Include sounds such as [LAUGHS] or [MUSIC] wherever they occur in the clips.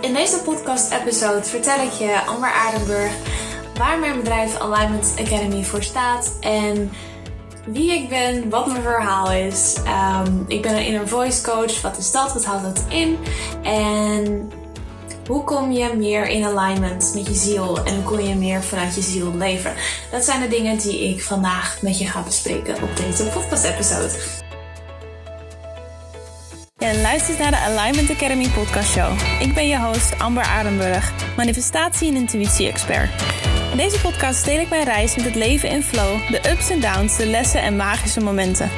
In deze podcast-episode vertel ik je, Amber Aardenburg, waar mijn bedrijf Alignment Academy voor staat en wie ik ben, wat mijn verhaal is. Ehm, ik ben een inner voice coach. Wat is dat? Wat houdt dat in? En hoe kom je meer in alignment met je ziel en hoe kom je meer vanuit je ziel leven? Dat zijn de dingen die ik vandaag met je ga bespreken op deze podcast-episode. Je luistert naar de Alignment Academy podcast show. Ik ben je host Amber Arenburg, manifestatie- en intuïtie-expert. In deze podcast deel ik mijn reis met het leven in flow, de ups en downs, de lessen en magische momenten.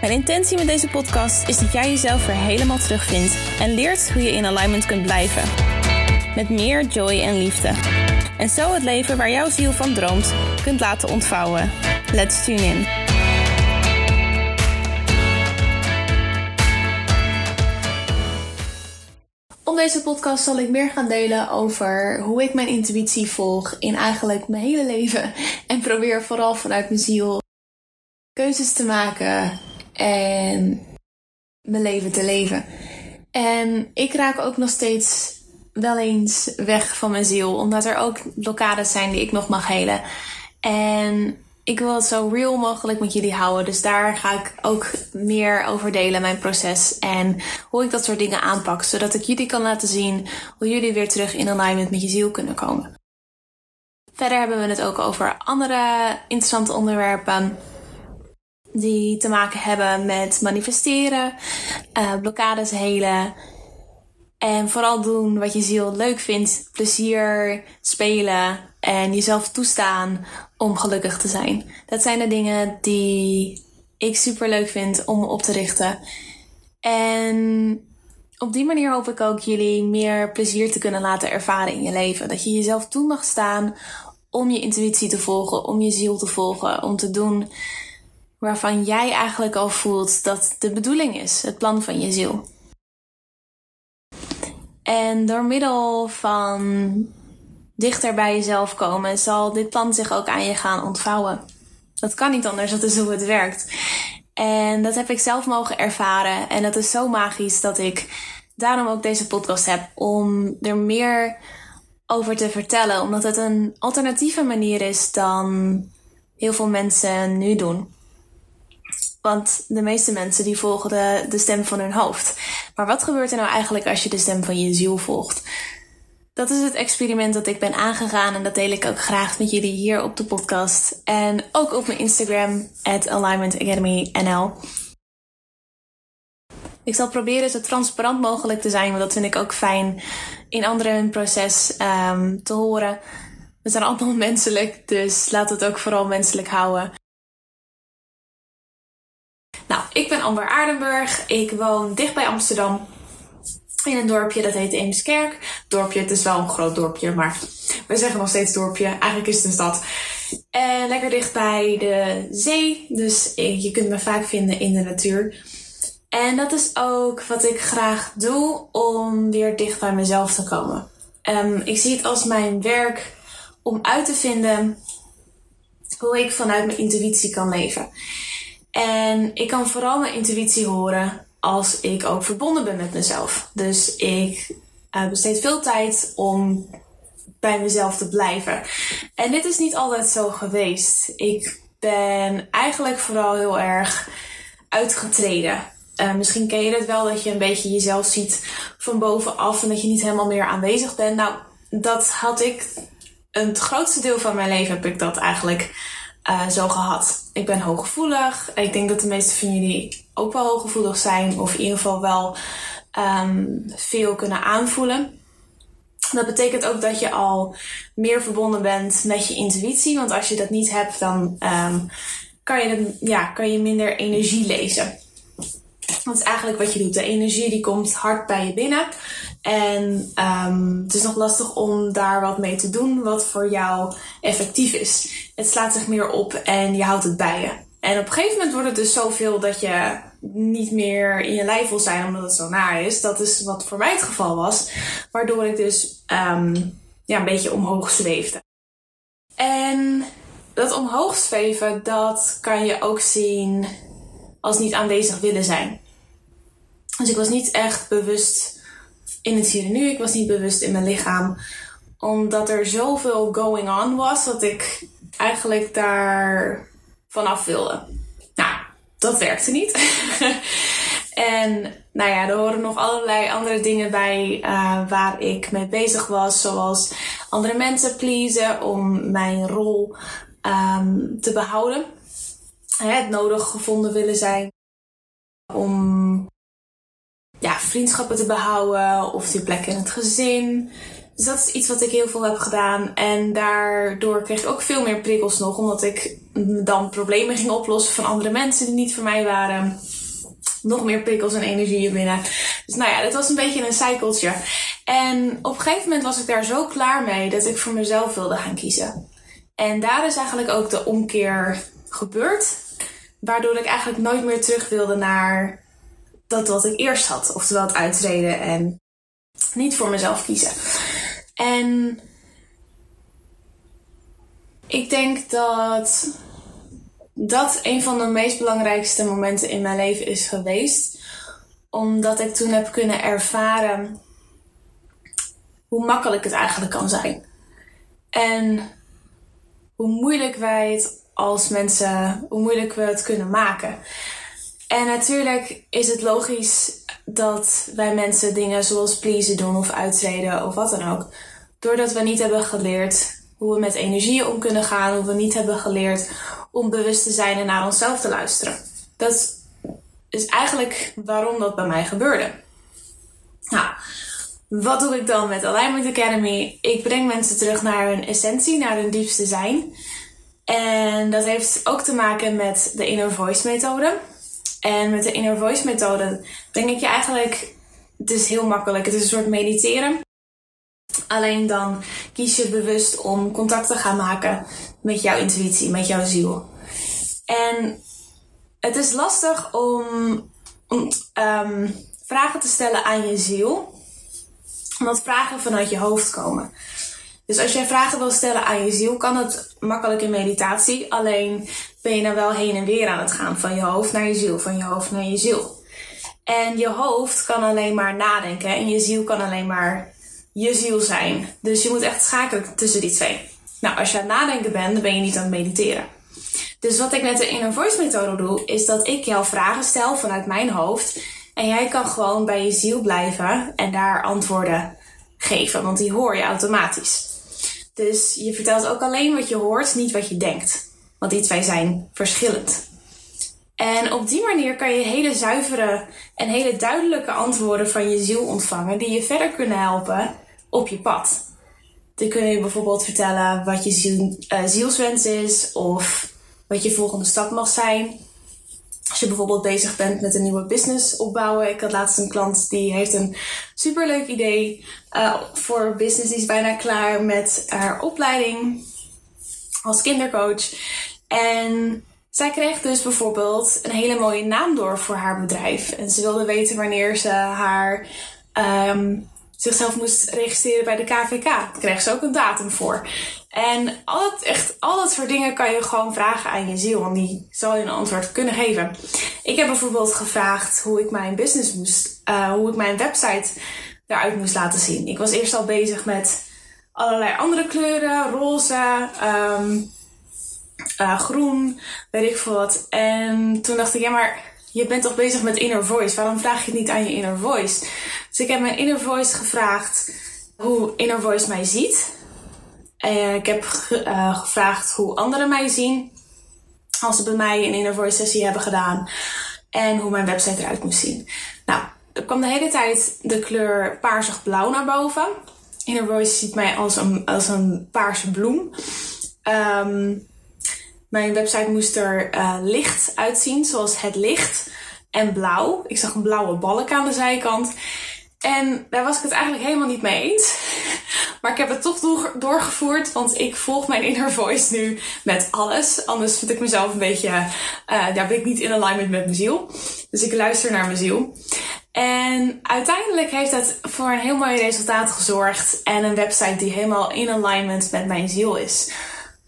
Mijn intentie met deze podcast is dat jij jezelf weer helemaal terugvindt en leert hoe je in alignment kunt blijven. Met meer joy en liefde. En zo het leven waar jouw ziel van droomt kunt laten ontvouwen. Let's tune in. Op deze podcast zal ik meer gaan delen over hoe ik mijn intuïtie volg in eigenlijk mijn hele leven. En probeer vooral vanuit mijn ziel keuzes te maken en mijn leven te leven. En ik raak ook nog steeds wel eens weg van mijn ziel, omdat er ook blokkades zijn die ik nog mag helen. En ik wil het zo real mogelijk met jullie houden. Dus daar ga ik ook meer over delen, mijn proces. En hoe ik dat soort dingen aanpak. Zodat ik jullie kan laten zien hoe jullie weer terug in alignment met je ziel kunnen komen. Verder hebben we het ook over andere interessante onderwerpen. Die te maken hebben met manifesteren, uh, blokkades helen. En vooral doen wat je ziel leuk vindt. Plezier, spelen en jezelf toestaan om gelukkig te zijn. Dat zijn de dingen die ik super leuk vind om op te richten. En op die manier hoop ik ook jullie meer plezier te kunnen laten ervaren in je leven. Dat je jezelf toe mag staan om je intuïtie te volgen, om je ziel te volgen, om te doen waarvan jij eigenlijk al voelt dat de bedoeling is, het plan van je ziel. En door middel van dichter bij jezelf komen, zal dit plan zich ook aan je gaan ontvouwen. Dat kan niet anders, dat is hoe het werkt. En dat heb ik zelf mogen ervaren. En dat is zo magisch dat ik daarom ook deze podcast heb. Om er meer over te vertellen. Omdat het een alternatieve manier is dan heel veel mensen nu doen. Want de meeste mensen die volgen de, de stem van hun hoofd. Maar wat gebeurt er nou eigenlijk als je de stem van je ziel volgt? Dat is het experiment dat ik ben aangegaan en dat deel ik ook graag met jullie hier op de podcast. En ook op mijn Instagram, at Alignment Academy NL. Ik zal proberen zo transparant mogelijk te zijn, want dat vind ik ook fijn in anderen hun proces um, te horen. We zijn allemaal [LAUGHS] menselijk, dus laat het ook vooral menselijk houden. Amber Aardenburg. Ik woon dicht bij Amsterdam. In een dorpje dat heet Eemskerk. Dorpje, het is wel een groot dorpje, maar we zeggen nog steeds dorpje. Eigenlijk is het een stad. En lekker dicht bij de zee. Dus je kunt me vaak vinden in de natuur. En dat is ook wat ik graag doe om weer dicht bij mezelf te komen. Um, ik zie het als mijn werk om uit te vinden hoe ik vanuit mijn intuïtie kan leven. En ik kan vooral mijn intuïtie horen als ik ook verbonden ben met mezelf. Dus ik uh, besteed veel tijd om bij mezelf te blijven. En dit is niet altijd zo geweest. Ik ben eigenlijk vooral heel erg uitgetreden. Uh, misschien ken je het wel dat je een beetje jezelf ziet van bovenaf en dat je niet helemaal meer aanwezig bent. Nou, dat had ik. Het grootste deel van mijn leven heb ik dat eigenlijk uh, zo gehad. Ik ben hooggevoelig. Ik denk dat de meeste van jullie ook wel hooggevoelig zijn. Of in ieder geval wel um, veel kunnen aanvoelen. Dat betekent ook dat je al meer verbonden bent met je intuïtie. Want als je dat niet hebt, dan um, kan, je ja, kan je minder energie lezen. Dat is eigenlijk wat je doet. De energie die komt hard bij je binnen. En um, het is nog lastig om daar wat mee te doen wat voor jou effectief is. Het slaat zich meer op en je houdt het bij je. En op een gegeven moment wordt het dus zoveel dat je niet meer in je lijf wil zijn omdat het zo naar is. Dat is wat voor mij het geval was. Waardoor ik dus um, ja, een beetje omhoog zweefde. En dat omhoog zweven, dat kan je ook zien als niet aanwezig willen zijn. Dus ik was niet echt bewust in het hier en nu. Ik was niet bewust in mijn lichaam. Omdat er zoveel going on was dat ik eigenlijk daar vanaf wilde. Nou, dat werkte niet. [LAUGHS] en nou ja, er horen nog allerlei andere dingen bij uh, waar ik mee bezig was. Zoals andere mensen pleasen om mijn rol um, te behouden. Het nodig gevonden willen zijn om ja, vriendschappen te behouden of die plek in het gezin. Dus dat is iets wat ik heel veel heb gedaan. En daardoor kreeg ik ook veel meer prikkels nog, omdat ik dan problemen ging oplossen van andere mensen die niet voor mij waren. Nog meer prikkels en energieën binnen. Dus nou ja, dat was een beetje een cykeltje. En op een gegeven moment was ik daar zo klaar mee dat ik voor mezelf wilde gaan kiezen. En daar is eigenlijk ook de omkeer gebeurd. Waardoor ik eigenlijk nooit meer terug wilde naar dat wat ik eerst had. Oftewel het uitreden en niet voor mezelf kiezen. En ik denk dat dat een van de meest belangrijkste momenten in mijn leven is geweest. Omdat ik toen heb kunnen ervaren hoe makkelijk het eigenlijk kan zijn. En hoe moeilijk wij het als mensen, hoe moeilijk we het kunnen maken. En natuurlijk is het logisch dat wij mensen dingen zoals pleasen doen of uitreden of wat dan ook. Doordat we niet hebben geleerd hoe we met energieën om kunnen gaan, hoe we niet hebben geleerd om bewust te zijn en naar onszelf te luisteren. Dat is eigenlijk waarom dat bij mij gebeurde. Nou, wat doe ik dan met Alignment Academy? Ik breng mensen terug naar hun essentie, naar hun diepste zijn. En dat heeft ook te maken met de Inner Voice methode. En met de Inner Voice methode denk ik je eigenlijk, het is heel makkelijk, het is een soort mediteren. Alleen dan kies je bewust om contact te gaan maken met jouw intuïtie, met jouw ziel. En het is lastig om, om um, vragen te stellen aan je ziel, omdat vragen vanuit je hoofd komen. Dus als jij vragen wil stellen aan je ziel, kan het makkelijk in meditatie. Alleen ben je dan wel heen en weer aan het gaan van je hoofd naar je ziel, van je hoofd naar je ziel. En je hoofd kan alleen maar nadenken en je ziel kan alleen maar je ziel zijn. Dus je moet echt schakelen tussen die twee. Nou, als je aan het nadenken bent, dan ben je niet aan het mediteren. Dus wat ik met de Inner Voice methode doe, is dat ik jou vragen stel vanuit mijn hoofd. En jij kan gewoon bij je ziel blijven en daar antwoorden geven, want die hoor je automatisch. Dus je vertelt ook alleen wat je hoort, niet wat je denkt. Want die twee zijn verschillend. En op die manier kan je hele zuivere en hele duidelijke antwoorden van je ziel ontvangen, die je verder kunnen helpen op je pad. Dan kun je bijvoorbeeld vertellen wat je uh, zielswens is, of wat je volgende stap mag zijn. Als je bijvoorbeeld bezig bent met een nieuwe business opbouwen. Ik had laatst een klant die heeft een superleuk idee uh, voor business. Die is bijna klaar met haar opleiding als kindercoach. En zij kreeg dus bijvoorbeeld een hele mooie naam door voor haar bedrijf. En ze wilde weten wanneer ze haar um, zichzelf moest registreren bij de KVK. Daar kreeg ze ook een datum voor. En al dat, echt, al dat soort dingen kan je gewoon vragen aan je ziel. En die zal je een antwoord kunnen geven. Ik heb bijvoorbeeld gevraagd hoe ik mijn business moest, uh, hoe ik mijn website eruit moest laten zien. Ik was eerst al bezig met allerlei andere kleuren, roze, um, uh, groen, weet ik veel wat. En toen dacht ik, ja, maar je bent toch bezig met inner voice? Waarom vraag je het niet aan je inner voice? Dus ik heb mijn inner voice gevraagd hoe inner voice mij ziet. En ik heb ge uh, gevraagd hoe anderen mij zien als ze bij mij een inner voice sessie hebben gedaan. En hoe mijn website eruit moest zien. Nou, er kwam de hele tijd de kleur paarsig-blauw naar boven. Inner voice ziet mij als een, als een paarse bloem. Um, mijn website moest er uh, licht uitzien, zoals het licht. En blauw. Ik zag een blauwe balk aan de zijkant. En daar was ik het eigenlijk helemaal niet mee eens. [LAUGHS] Maar ik heb het toch doorgevoerd, want ik volg mijn inner voice nu met alles. Anders vind ik mezelf een beetje, daar ben ik niet in alignment met mijn ziel. Dus ik luister naar mijn ziel. En uiteindelijk heeft dat voor een heel mooi resultaat gezorgd. En een website die helemaal in alignment met mijn ziel is.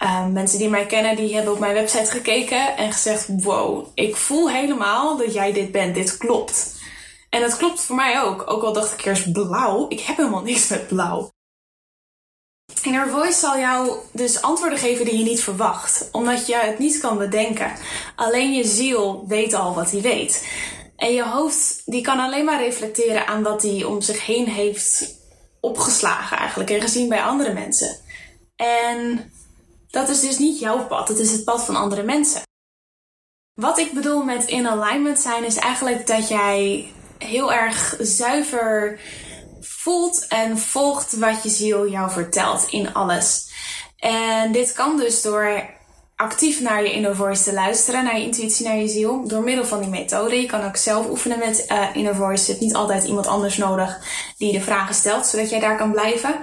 Um, mensen die mij kennen, die hebben op mijn website gekeken en gezegd: Wow, ik voel helemaal dat jij dit bent. Dit klopt. En dat klopt voor mij ook. Ook al dacht ik eerst blauw. Ik heb helemaal niks met blauw. Inner Voice zal jou dus antwoorden geven die je niet verwacht, omdat je het niet kan bedenken. Alleen je ziel weet al wat hij weet. En je hoofd die kan alleen maar reflecteren aan wat hij om zich heen heeft opgeslagen eigenlijk en gezien bij andere mensen. En dat is dus niet jouw pad, het is het pad van andere mensen. Wat ik bedoel met in alignment zijn is eigenlijk dat jij heel erg zuiver voelt en volgt wat je ziel jou vertelt in alles. En dit kan dus door actief naar je inner voice te luisteren, naar je intuïtie, naar je ziel, door middel van die methode. Je kan ook zelf oefenen met uh, inner voice. Je hebt niet altijd iemand anders nodig die de vragen stelt, zodat jij daar kan blijven.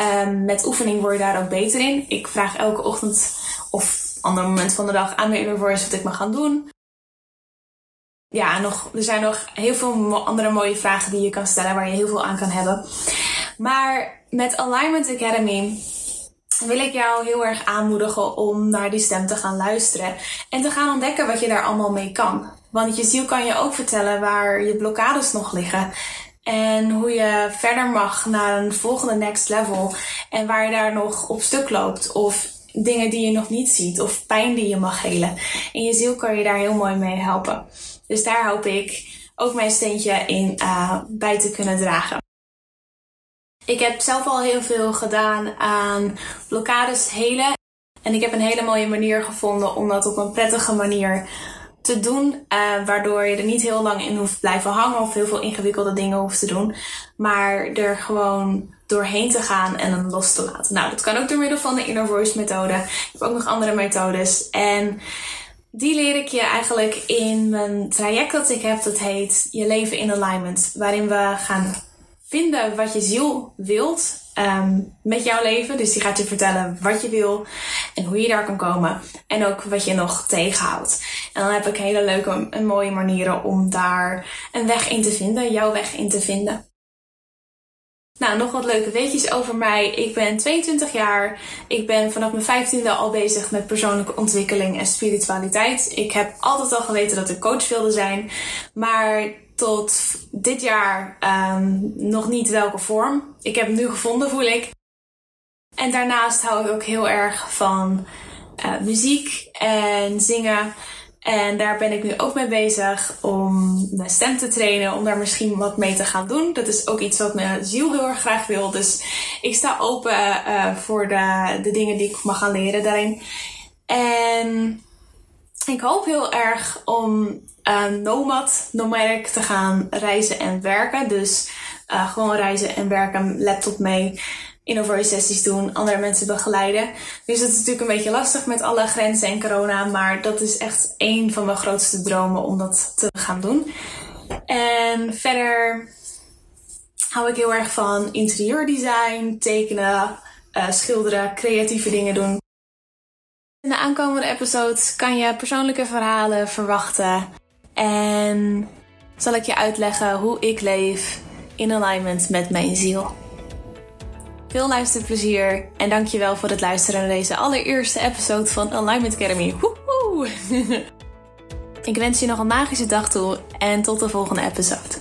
Um, met oefening word je daar ook beter in. Ik vraag elke ochtend of ander moment van de dag aan mijn inner voice wat ik mag gaan doen. Ja, nog, er zijn nog heel veel andere mooie vragen die je kan stellen waar je heel veel aan kan hebben. Maar met Alignment Academy wil ik jou heel erg aanmoedigen om naar die stem te gaan luisteren en te gaan ontdekken wat je daar allemaal mee kan. Want je ziel kan je ook vertellen waar je blokkades nog liggen en hoe je verder mag naar een volgende next level en waar je daar nog op stuk loopt of dingen die je nog niet ziet of pijn die je mag helen. En je ziel kan je daar heel mooi mee helpen. Dus daar hoop ik ook mijn steentje in uh, bij te kunnen dragen. Ik heb zelf al heel veel gedaan aan blokkades helen. En ik heb een hele mooie manier gevonden om dat op een prettige manier te doen. Uh, waardoor je er niet heel lang in hoeft blijven hangen of heel veel ingewikkelde dingen hoeft te doen. Maar er gewoon doorheen te gaan en hem los te laten. Nou, dat kan ook door middel van de Inner Voice methode. Ik heb ook nog andere methodes. En die leer ik je eigenlijk in mijn traject dat ik heb. Dat heet Je leven in alignment. Waarin we gaan vinden wat je ziel wilt um, met jouw leven. Dus die gaat je vertellen wat je wil en hoe je daar kan komen. En ook wat je nog tegenhoudt. En dan heb ik hele leuke en mooie manieren om daar een weg in te vinden. Jouw weg in te vinden. Nou, nog wat leuke weetjes over mij. Ik ben 22 jaar. Ik ben vanaf mijn 15e al bezig met persoonlijke ontwikkeling en spiritualiteit. Ik heb altijd al geweten dat ik coach wilde zijn. Maar tot dit jaar um, nog niet welke vorm. Ik heb hem nu gevonden, voel ik. En daarnaast hou ik ook heel erg van uh, muziek en zingen. En daar ben ik nu ook mee bezig om mijn stem te trainen, om daar misschien wat mee te gaan doen. Dat is ook iets wat mijn ziel heel erg graag wil. Dus ik sta open uh, voor de, de dingen die ik mag gaan leren daarin. En ik hoop heel erg om uh, nomad, nomadic te gaan reizen en werken. Dus uh, gewoon reizen en werken, laptop mee, innovoice sessies doen, andere mensen begeleiden. Dus het is natuurlijk een beetje lastig met alle grenzen en corona, maar dat is echt een van mijn grootste dromen om dat te gaan doen. En verder hou ik heel erg van interieurdesign, tekenen, uh, schilderen, creatieve dingen doen. In de aankomende episodes kan je persoonlijke verhalen verwachten en zal ik je uitleggen hoe ik leef in alignment met mijn ziel. Veel luisterplezier en dankjewel voor het luisteren naar deze allereerste episode van Alignment Academy. Woehoe! [LAUGHS] ik wens je nog een magische dag toe en tot de volgende episode.